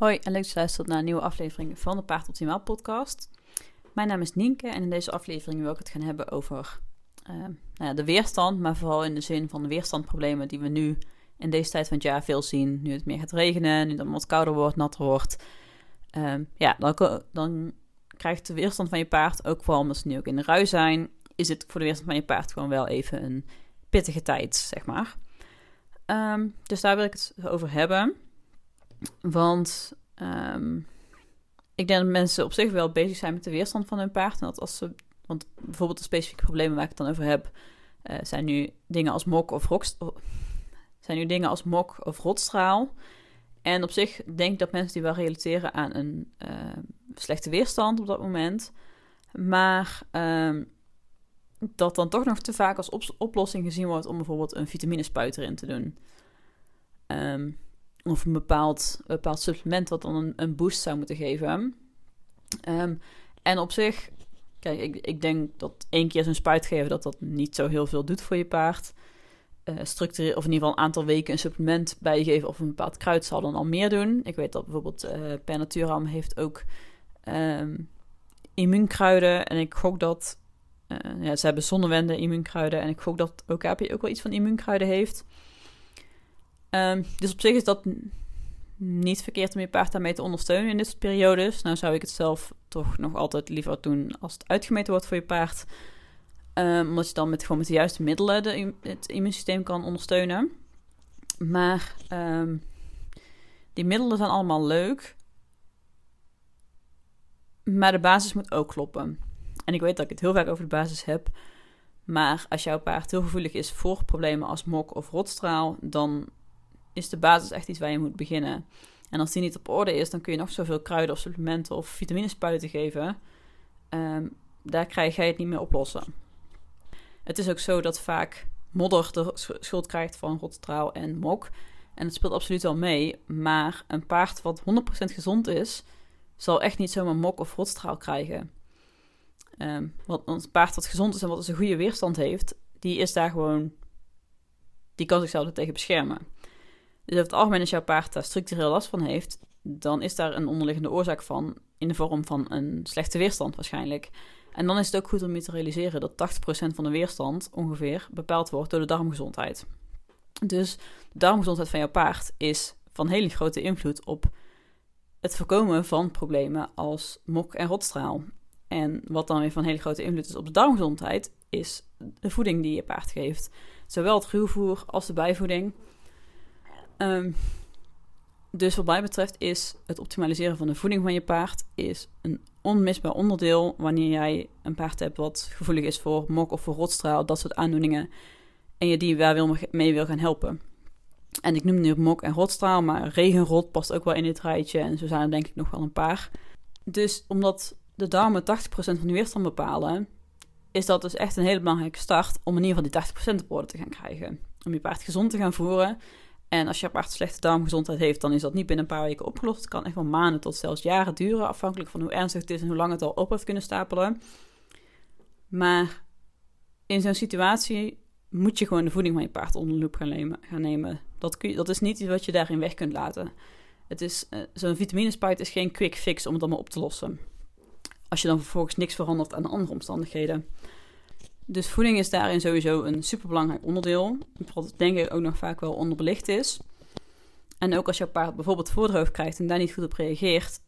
Hoi en leuk dat je luistert naar een nieuwe aflevering van de Paard Optimaal podcast. Mijn naam is Nienke en in deze aflevering wil ik het gaan hebben over uh, nou ja, de weerstand, maar vooral in de zin van de weerstandproblemen die we nu in deze tijd van het jaar veel zien. Nu het meer gaat regenen, nu het wat kouder wordt, natter wordt. Uh, ja, dan, dan krijgt de weerstand van je paard, ook vooral omdat ze nu ook in de rui zijn, is het voor de weerstand van je paard gewoon wel even een pittige tijd, zeg maar. Um, dus daar wil ik het over hebben. Want um, ik denk dat mensen op zich wel bezig zijn met de weerstand van hun paard. Dat als ze, want bijvoorbeeld de specifieke problemen waar ik het dan over heb, uh, zijn nu dingen als mok of rokst, zijn nu dingen als mok of rotstraal. En op zich denk ik dat mensen die wel relateren aan een uh, slechte weerstand op dat moment. Maar um, dat dan toch nog te vaak als op oplossing gezien wordt om bijvoorbeeld een vitaminespuit erin te doen. Um, of een bepaald, bepaald supplement wat dan een, een boost zou moeten geven. Um, en op zich, kijk, ik, ik denk dat één keer zo'n spuit geven, dat dat niet zo heel veel doet voor je paard. Uh, structureel, of in ieder geval een aantal weken een supplement bijgeven of een bepaald kruid zal dan al meer doen. Ik weet dat bijvoorbeeld uh, Per Naturam heeft ook um, immuunkruiden. En ik gok dat, uh, ja, ze hebben zonnewende immuunkruiden. En ik gok dat Okapi ook wel iets van immuunkruiden heeft. Um, dus op zich is dat niet verkeerd om je paard daarmee te ondersteunen in dit soort periodes. Nou zou ik het zelf toch nog altijd liever doen als het uitgemeten wordt voor je paard. Um, omdat je dan met, gewoon met de juiste middelen de, het immuunsysteem kan ondersteunen. Maar um, die middelen zijn allemaal leuk. Maar de basis moet ook kloppen. En ik weet dat ik het heel vaak over de basis heb. Maar als jouw paard heel gevoelig is voor problemen als mok of rotstraal, dan is de basis echt iets waar je moet beginnen. En als die niet op orde is, dan kun je nog zoveel kruiden of supplementen of vitaminespuiten geven. Um, daar krijg jij het niet meer oplossen. Het is ook zo dat vaak modder de schuld krijgt van rotstraal en mok. En het speelt absoluut wel mee. Maar een paard wat 100% gezond is, zal echt niet zomaar mok of rotstraal krijgen. Um, want een paard wat gezond is en wat dus een goede weerstand heeft, die is daar gewoon. Die kan zichzelf er tegen beschermen. Dus over het algemeen, als jouw paard daar structureel last van heeft, dan is daar een onderliggende oorzaak van in de vorm van een slechte weerstand waarschijnlijk. En dan is het ook goed om je te realiseren dat 80% van de weerstand ongeveer bepaald wordt door de darmgezondheid. Dus de darmgezondheid van jouw paard is van hele grote invloed op het voorkomen van problemen als mok en rotstraal. En wat dan weer van hele grote invloed is op de darmgezondheid, is de voeding die je paard geeft. Zowel het ruwvoer als de bijvoeding. Um, dus wat mij betreft is het optimaliseren van de voeding van je paard is een onmisbaar onderdeel wanneer jij een paard hebt wat gevoelig is voor mok of voor rotstraal, dat soort aandoeningen, en je die waar wil mee wil gaan helpen. En ik noem nu mok en rotstraal, maar regenrot past ook wel in dit rijtje en zo zijn er denk ik nog wel een paar. Dus omdat de darmen 80% van de weerstand bepalen, is dat dus echt een hele belangrijke start om in ieder geval die 80% op orde te gaan krijgen. Om je paard gezond te gaan voeren en als je paard slechte darmgezondheid heeft, dan is dat niet binnen een paar weken opgelost. Het kan echt wel maanden tot zelfs jaren duren, afhankelijk van hoe ernstig het is en hoe lang het al op heeft kunnen stapelen. Maar in zo'n situatie moet je gewoon de voeding van je paard onder de loep gaan nemen. Dat, kun je, dat is niet iets wat je daarin weg kunt laten. Het is, uh, zo'n vitaminespuit is geen quick fix om het allemaal op te lossen. Als je dan vervolgens niks verandert aan de andere omstandigheden. Dus voeding is daarin sowieso een superbelangrijk onderdeel. Wat denk ik ook nog vaak wel onderbelicht is. En ook als jouw paard bijvoorbeeld voordroog krijgt en daar niet goed op reageert,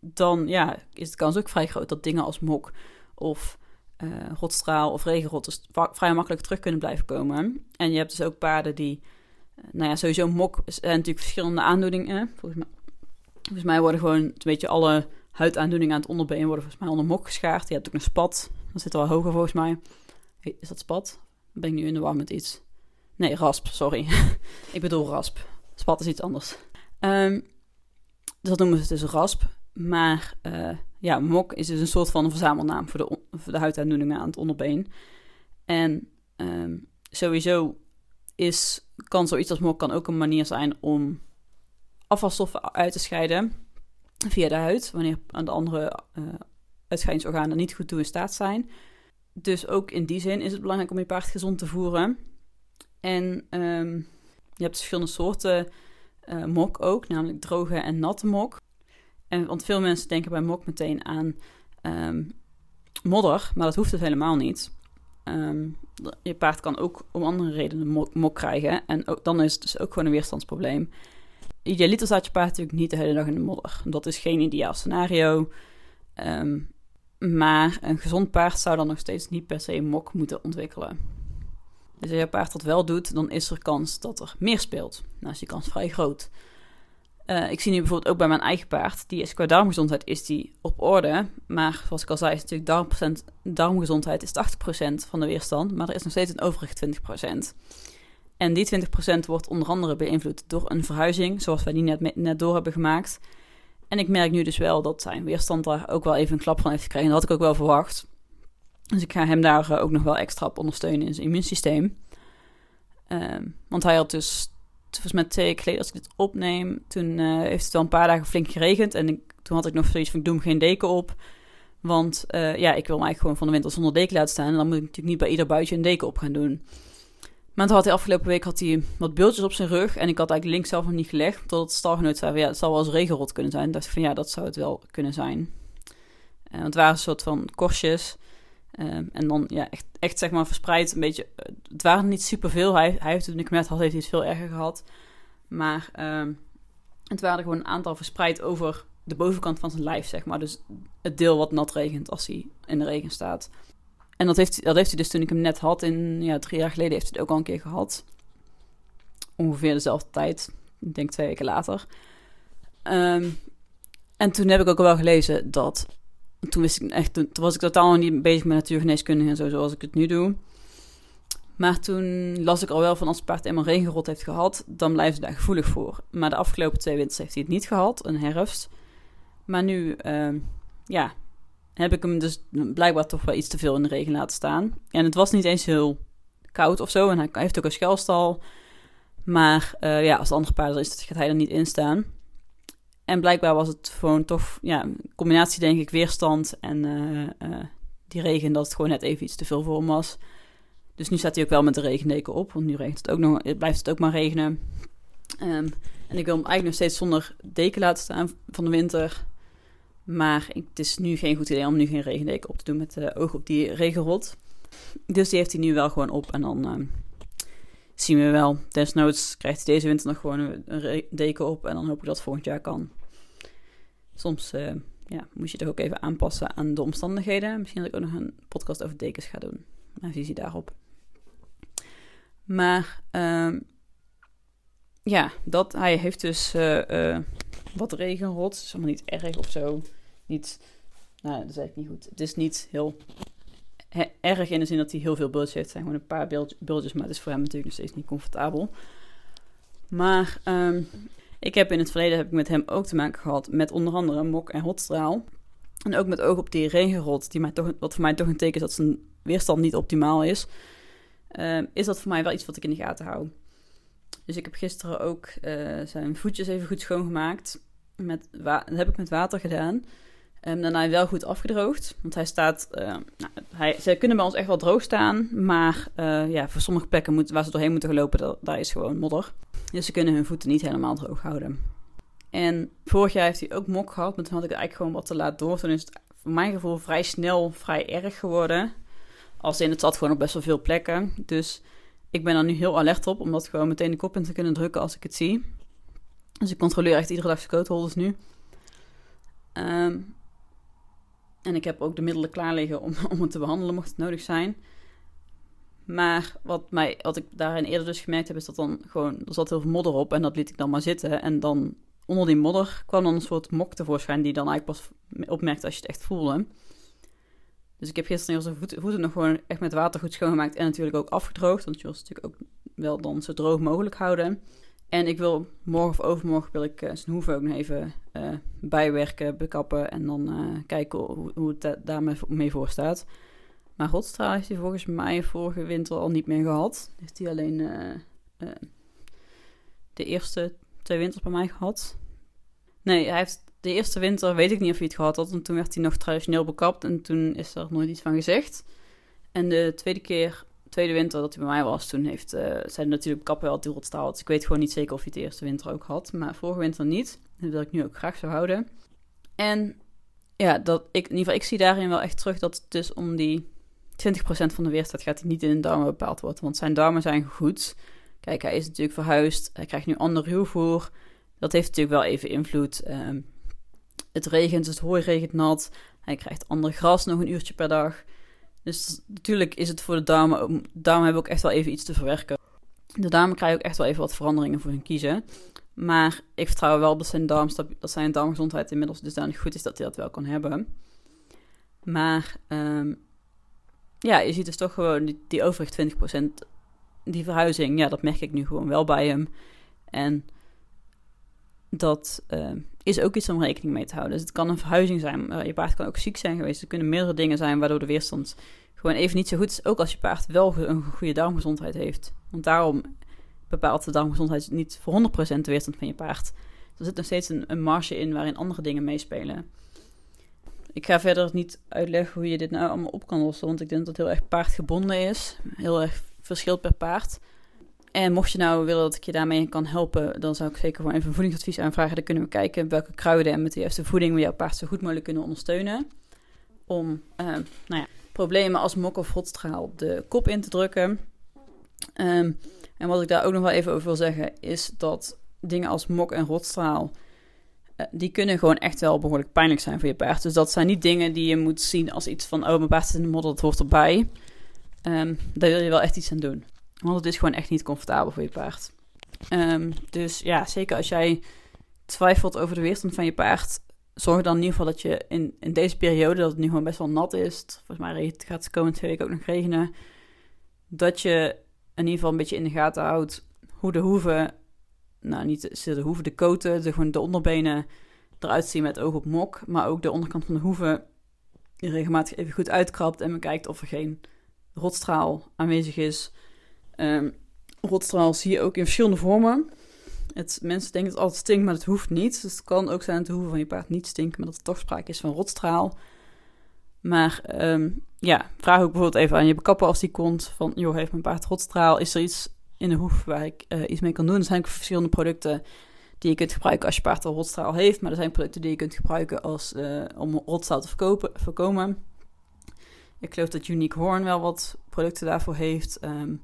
dan ja, is de kans ook vrij groot dat dingen als mok of uh, rotstraal of regenrot dus vrij makkelijk terug kunnen blijven komen. En je hebt dus ook paarden die, uh, nou ja, sowieso mok zijn natuurlijk verschillende aandoeningen. Volgens mij, volgens mij worden gewoon een beetje alle huidaandoeningen aan het onderbeen worden volgens mij onder mok geschaard. Je hebt ook een spat, dat zit wel hoger volgens mij. Is dat spat? Ben ik nu in de war met iets? Nee, rasp, sorry. ik bedoel rasp. Spat is iets anders. Um, dat noemen ze dus rasp. Maar uh, ja, mok is dus een soort van verzamelnaam voor de, voor de huidaandoeningen aan het onderbeen. En um, sowieso is, kan zoiets als mok kan ook een manier zijn om afvalstoffen uit te scheiden via de huid, wanneer aan de andere uh, uitscheidingsorganen niet goed toe in staat zijn. Dus ook in die zin is het belangrijk om je paard gezond te voeren. En um, je hebt verschillende soorten uh, mok ook, namelijk droge en natte mok. En, want veel mensen denken bij mok meteen aan ehm, modder, maar dat hoeft het helemaal niet. Ehm, je paard kan ook om andere redenen mok, mok krijgen. En dan is het dus ook gewoon een weerstandsprobleem. Idealiter staat je paard natuurlijk niet de hele dag in de modder. Dat is geen ideaal scenario. Ehm, maar een gezond paard zou dan nog steeds niet per se mok moeten ontwikkelen. Dus als je paard dat wel doet, dan is er kans dat er meer speelt. Nou is die kans vrij groot. Uh, ik zie nu bijvoorbeeld ook bij mijn eigen paard. Die is qua darmgezondheid is die op orde. Maar zoals ik al zei, is natuurlijk darm darmgezondheid is 80% van de weerstand. Maar er is nog steeds een overige 20%. En die 20% wordt onder andere beïnvloed door een verhuizing, zoals wij die net, net door hebben gemaakt. En ik merk nu dus wel dat zijn weerstand daar ook wel even een klap van heeft gekregen. Dat had ik ook wel verwacht. Dus ik ga hem daar eh, ook nog wel extra op ondersteunen in zijn immuunsysteem. Ehm, want hij had dus, volgens mij twee geleden als ik dit opneem, toen uh, heeft het wel een paar dagen flink geregend. En toen had ik nog zoiets van, ik doe hem geen deken op. Want uh, ja, ik wil hem eigenlijk gewoon van de winter zonder deken laten staan. En dan moet ik natuurlijk niet bij ieder buitje een deken op gaan doen. Maar had hij afgelopen week had hij wat beeldjes op zijn rug. En ik had eigenlijk links zelf nog niet gelegd. Totdat het stalgenoot zei ja, het zal wel eens regenrot kunnen zijn. dacht ik van, ja, dat zou het wel kunnen zijn. Uh, want het waren een soort van korstjes. Ehm, en dan ja, echt, echt zeg maar verspreid een beetje. Eh, het waren niet superveel. Hij, hij heeft het nu met had, heeft het veel erger gehad. Maar um, het waren gewoon een aantal verspreid over de bovenkant van zijn lijf, zeg maar. Dus het deel wat nat regent als hij in de regen staat. En dat heeft, dat heeft hij dus toen ik hem net had, in ja, drie jaar geleden, heeft hij het ook al een keer gehad. Ongeveer dezelfde tijd. Ik denk twee weken later. Um, en toen heb ik ook wel gelezen dat toen, wist ik echt, toen was ik totaal niet bezig met natuurgeneeskunde en zo, zoals ik het nu doe. Maar toen las ik al wel van als het paard eenmaal regenrot heeft gehad, dan blijven ze daar gevoelig voor. Maar de afgelopen twee winters heeft hij het niet gehad, een herfst. Maar nu, uh, ja, heb ik hem dus blijkbaar toch wel iets te veel in de regen laten staan. En het was niet eens heel koud of zo. En hij heeft ook een schuilstal. Maar uh, ja, als het andere paarden is, gaat hij er niet in staan. En blijkbaar was het gewoon toch, ja, een combinatie denk ik, weerstand en uh, uh, die regen, dat het gewoon net even iets te veel voor hem was. Dus nu staat hij ook wel met de regendeken op, want nu regent het ook nog, blijft het ook maar regenen. Um, en ik wil hem eigenlijk nog steeds zonder deken laten staan van de winter. Maar het is nu geen goed idee om nu geen regendeken op te doen met de oog op die regenrot. Dus die heeft hij nu wel gewoon op en dan uh, zien we wel. Desnoods krijgt hij deze winter nog gewoon een deken op en dan hoop ik dat volgend jaar kan soms uh, ja, moet je toch ook even aanpassen aan de omstandigheden. Misschien dat ik ook nog een podcast over dekens ga doen. Mijn visie daarop. Maar uh, ja, dat, hij heeft dus uh, wat regenrot. Het is allemaal niet erg of zo. Niet, nou, dat is eigenlijk niet goed. Het is niet heel erg in de zin dat hij heel veel bultjes heeft. Het zijn gewoon een paar bultjes, maar het is voor hem natuurlijk nog steeds niet comfortabel. Maar um, ik heb in het verleden heb ik met hem ook te maken gehad met onder andere mok en hotstraal. En ook met oog op die regenrot, die mij toch, wat voor mij toch een teken is dat zijn weerstand niet optimaal is. Uh, is dat voor mij wel iets wat ik in de gaten hou. Dus ik heb gisteren ook uh, zijn voetjes even goed schoongemaakt. Met dat heb ik met water gedaan. Um, daarna wel goed afgedroogd. Want hij staat. Uh, nou, hij, ze kunnen bij ons echt wel droog staan. Maar uh, ja, voor sommige plekken moet, waar ze doorheen moeten gelopen, daar, daar is gewoon modder. Dus ze kunnen hun voeten niet helemaal droog houden. En vorig jaar heeft hij ook mok gehad, maar toen had ik het eigenlijk gewoon wat te laat door. Toen is het voor mijn gevoel vrij snel vrij erg geworden. Als in het zat gewoon op best wel veel plekken. Dus ik ben er nu heel alert op, om dat gewoon meteen de kop in te kunnen drukken als ik het zie. Dus ik controleer echt iedere dag coatholders nu. Um, en ik heb ook de middelen klaar liggen om, om het te behandelen, mocht het nodig zijn. Maar wat, mij, wat ik daarin eerder dus gemerkt heb, is dat dan gewoon... Er zat heel veel modder op en dat liet ik dan maar zitten. En dan onder die modder kwam dan een soort mok tevoorschijn... die dan eigenlijk pas opmerkte als je het echt voelde. Dus ik heb gisteren heel zijn voeten nog gewoon echt met water goed schoongemaakt... en natuurlijk ook afgedroogd. Want je wil natuurlijk ook wel dan zo droog mogelijk houden. En ik wil morgen of overmorgen wil ik uh, zijn hoeven ook nog even uh, bijwerken, bekappen... en dan uh, kijken hoe, hoe het daarmee mee voor staat... Maar Rotstraal heeft hij volgens mij vorige winter al niet meer gehad. Heeft hij alleen de eerste twee winters bij mij gehad. Nee, hij heeft de eerste winter, weet ik niet of hij het gehad had. En toen werd hij nog traditioneel bekapt en toen is er nooit iets van gezegd. En de tweede keer, tweede winter dat hij bij mij was, toen heeft, uh, zijn natuurlijk kappen wel duurrotstaal. Dus ik weet gewoon niet zeker of hij het eerste winter ook had. Maar vorige winter niet. Dat wil ik nu ook graag zo houden. En ja, dat ik, in ieder geval, ik zie daarin wel echt terug dat het dus om die 20% van de weerstand gaat hij niet in de darmen bepaald worden. Want zijn darmen zijn goed. Kijk, hij is natuurlijk verhuisd. Hij krijgt nu ander ruwvoer. Dat heeft natuurlijk wel even invloed. Ehm, het regent, dus het hooi regent nat. Hij krijgt ander gras nog een uurtje per dag. Dus natuurlijk is het voor de darmen... Darmen hebben ook echt wel even iets te verwerken. De darmen krijgen ook echt wel even wat veranderingen voor hun kiezen. Maar ik vertrouw wel dat zijn, darm, dat zijn darmgezondheid inmiddels dusdanig goed is dat hij dat wel kan hebben. Maar um, ja, je ziet dus toch gewoon die, die overige 20%, die verhuizing, ja, dat merk ik nu gewoon wel bij hem. En dat uh, is ook iets om rekening mee te houden. Dus het kan een verhuizing zijn, je paard kan ook ziek zijn geweest. Er kunnen meerdere dingen zijn waardoor de weerstand gewoon even niet zo goed is. Ook als je paard wel een goede darmgezondheid heeft. Want daarom bepaalt de darmgezondheid niet voor 100% de weerstand van je paard. Er zit nog steeds een, een marge in waarin andere dingen meespelen. Ik ga verder niet uitleggen hoe je dit nou allemaal op kan lossen, want ik denk dat het heel erg paardgebonden is. Heel erg verschilt per paard. En mocht je nou willen dat ik je daarmee kan helpen, dan zou ik zeker gewoon even een voedingsadvies aanvragen. Dan kunnen we kijken welke kruiden en met de juiste voeding we jouw paard zo goed mogelijk kunnen ondersteunen. Om uh, nou ja, problemen als mok of rotstraal de kop in te drukken. Um, en wat ik daar ook nog wel even over wil zeggen, is dat dingen als mok en rotstraal, uh, die kunnen gewoon echt wel behoorlijk pijnlijk zijn voor je paard. Dus dat zijn niet dingen die je moet zien als iets van, oh, mijn paard zit in de modder, dat hoort erbij. Um, daar wil je wel echt iets aan doen. Want het is gewoon echt niet comfortabel voor je paard. Um, dus ja, zeker als jij twijfelt over de weerstand van je paard, zorg dan in ieder geval dat je in, in deze periode, dat het nu gewoon best wel nat is, volgens mij gaat het komende twee weken ook nog regenen, dat je in ieder geval een beetje in de gaten houdt hoe de hoeven, nou niet de hoeven, de koten, de, gewoon de onderbenen eruit zien met oog op mok, maar ook de onderkant van de hoeven regelmatig even goed uitkrapt en bekijkt of er geen rotstraal aanwezig is. Um, rotstraal zie je ook in verschillende vormen. Het, mensen denken dat het altijd stinkt, maar dat hoeft niet. Dus het kan ook zijn dat de hoeven van je paard niet stinken, maar dat er toch sprake is van rotstraal. Maar um, ja, vraag ook bijvoorbeeld even aan je bekapper als die komt. Van, joh, heeft mijn paard rotstraal? Is er iets in de hoef waar ik uh, iets mee kan doen? Er zijn verschillende producten die je kunt gebruiken als je paard al rotstraal heeft. Maar er zijn producten die je kunt gebruiken als, uh, om rotstraal te voorkomen. Ik geloof dat Unique Horn wel wat producten daarvoor heeft. Um,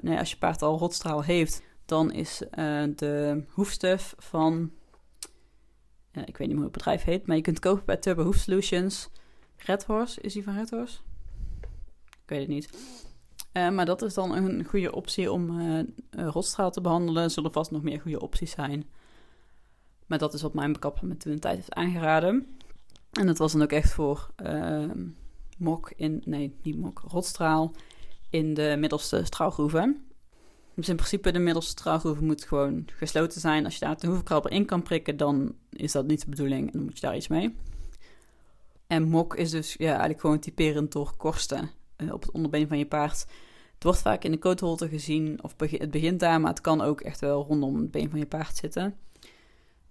nee, als je paard al rotstraal heeft, dan is uh, de hoefstuf van... ik weet niet hoe het bedrijf heet, maar je kunt kopen bij Turbo Hoof Solutions... Red Horse, is die van Red Horse? Ik weet het niet. Uh, maar dat is dan een goede optie om uh, rotstraal te behandelen. Er zullen vast nog meer goede opties zijn. Maar dat is wat mijn bekapper me toen een tijd heeft aangeraden. En dat was dan ook echt voor uh, mok in, nee, niet mok, rotstraal in de middelste straalgroeven. Dus in principe de middelste straalgroeven moet gewoon gesloten zijn. Als je daar de hoevenkrabber in kan prikken, dan is dat niet de bedoeling en dan moet je daar iets mee. En mok is dus ja, eigenlijk gewoon typerend door korsten uh, op het onderbeen van je paard. Het wordt vaak in de kootholte gezien, of het begint daar, maar het kan ook echt wel rondom het been van je paard zitten.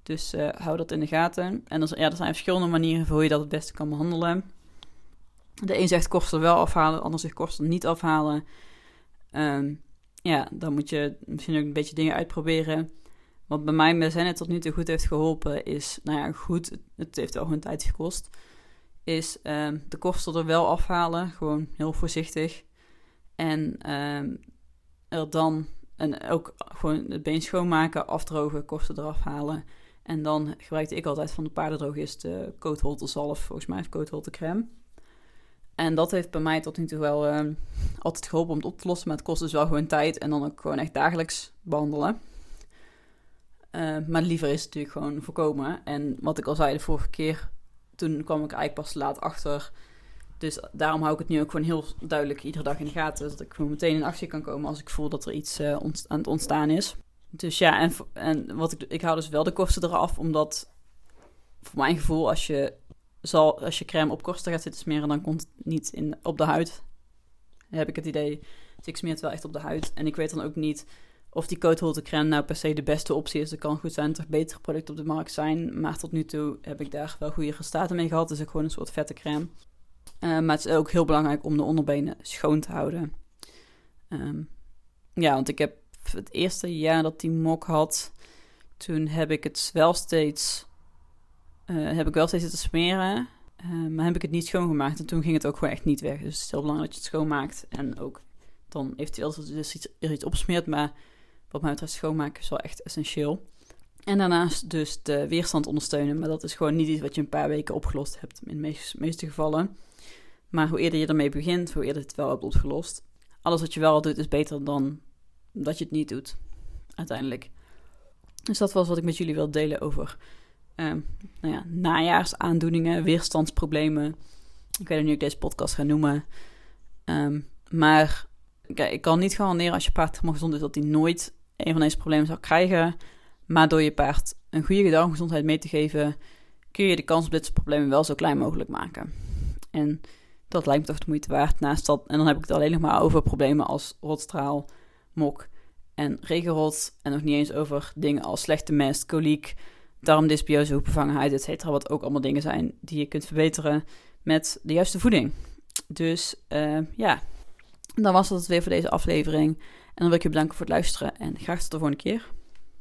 Dus uh, hou dat in de gaten. En er, ja, er zijn verschillende manieren voor hoe je dat het beste kan behandelen. De een zegt korsten wel afhalen, de ander zegt korsten niet afhalen. Um, ja, dan moet je misschien ook een beetje dingen uitproberen. Wat bij mij met het tot nu toe goed heeft geholpen is, nou ja, goed, het heeft wel gewoon tijd gekost is um, de korstel er wel afhalen. Gewoon heel voorzichtig. En um, er dan en ook gewoon het been schoonmaken, afdrogen, korstel eraf halen. En dan gebruikte ik altijd van de paardendroogist de coatholter zalf, volgens mij, of coatholter crème. En dat heeft bij mij tot nu toe wel um, altijd geholpen om het op te lossen. Maar het kost dus wel gewoon tijd en dan ook gewoon echt dagelijks behandelen. Uh, maar liever is het natuurlijk gewoon voorkomen. En wat ik al zei de vorige keer, toen kwam ik eigenlijk pas laat achter. Dus daarom hou ik het nu ook gewoon heel duidelijk iedere dag in de gaten. Zodat ik gewoon meteen in actie kan komen als ik voel dat er iets uh, aan het ontstaan is. Dus ja, en, en wat ik, ik hou dus wel de kosten eraf, omdat voor mijn gevoel, als je, zal, als je crème op kosten gaat zitten smeren, dan komt het niet in, op de huid. Heb ik het idee. Dus ik smeer het wel echt op de huid. En ik weet dan ook niet of die coatholder crème nou per se de beste optie is. Er kan goed zijn dat er betere producten op de markt zijn. Maar tot nu toe heb ik daar wel goede resultaten mee gehad. Dus ook gewoon een soort vette crème. Uh, maar het is ook heel belangrijk om de onderbenen schoon te houden. Ehm, ja, want ik heb het eerste jaar dat die mok had, toen heb ik het wel steeds, uh, heb ik wel steeds zitten smeren. Uh, maar heb ik het niet schoongemaakt en toen ging het ook gewoon echt niet weg. Dus het is heel belangrijk dat je het schoonmaakt en ook dan eventueel dus iets, er iets opsmeert. Maar wat mij betreft schoonmaken is wel echt essentieel. En daarnaast dus de weerstand ondersteunen. Maar dat is gewoon niet iets wat je een paar weken opgelost hebt in de meeste, meeste gevallen. Maar hoe eerder je ermee begint, hoe eerder het wel hebt opgelost. Alles wat je wel doet is beter dan dat je het niet doet, uiteindelijk. Dus dat was wat ik met jullie wil delen over uh, nou ja, najaarsaandoeningen, weerstandsproblemen. Ik weet niet hoe ik deze podcast ga noemen. Um, maar kijk, ik kan niet garanderen als je paard helemaal gezond is dat hij nooit een van deze problemen zal krijgen. Maar door je paard een goede darmgezondheid mee te geven, kun je de kans op dit soort problemen wel zo klein mogelijk maken. En dat lijkt me toch de moeite waard. Naast dat, en dan heb ik het alleen nog maar over problemen als rotstraal, mok en regenrot. En nog niet eens over dingen als slechte mest, koliek, darmdysbiose, hoekbevangenheid, etc. Wat ook allemaal dingen zijn die je kunt verbeteren met de juiste voeding. Dus uh, ja, dan was dat het weer voor deze aflevering. En dan wil ik je bedanken voor het luisteren en graag tot de volgende keer.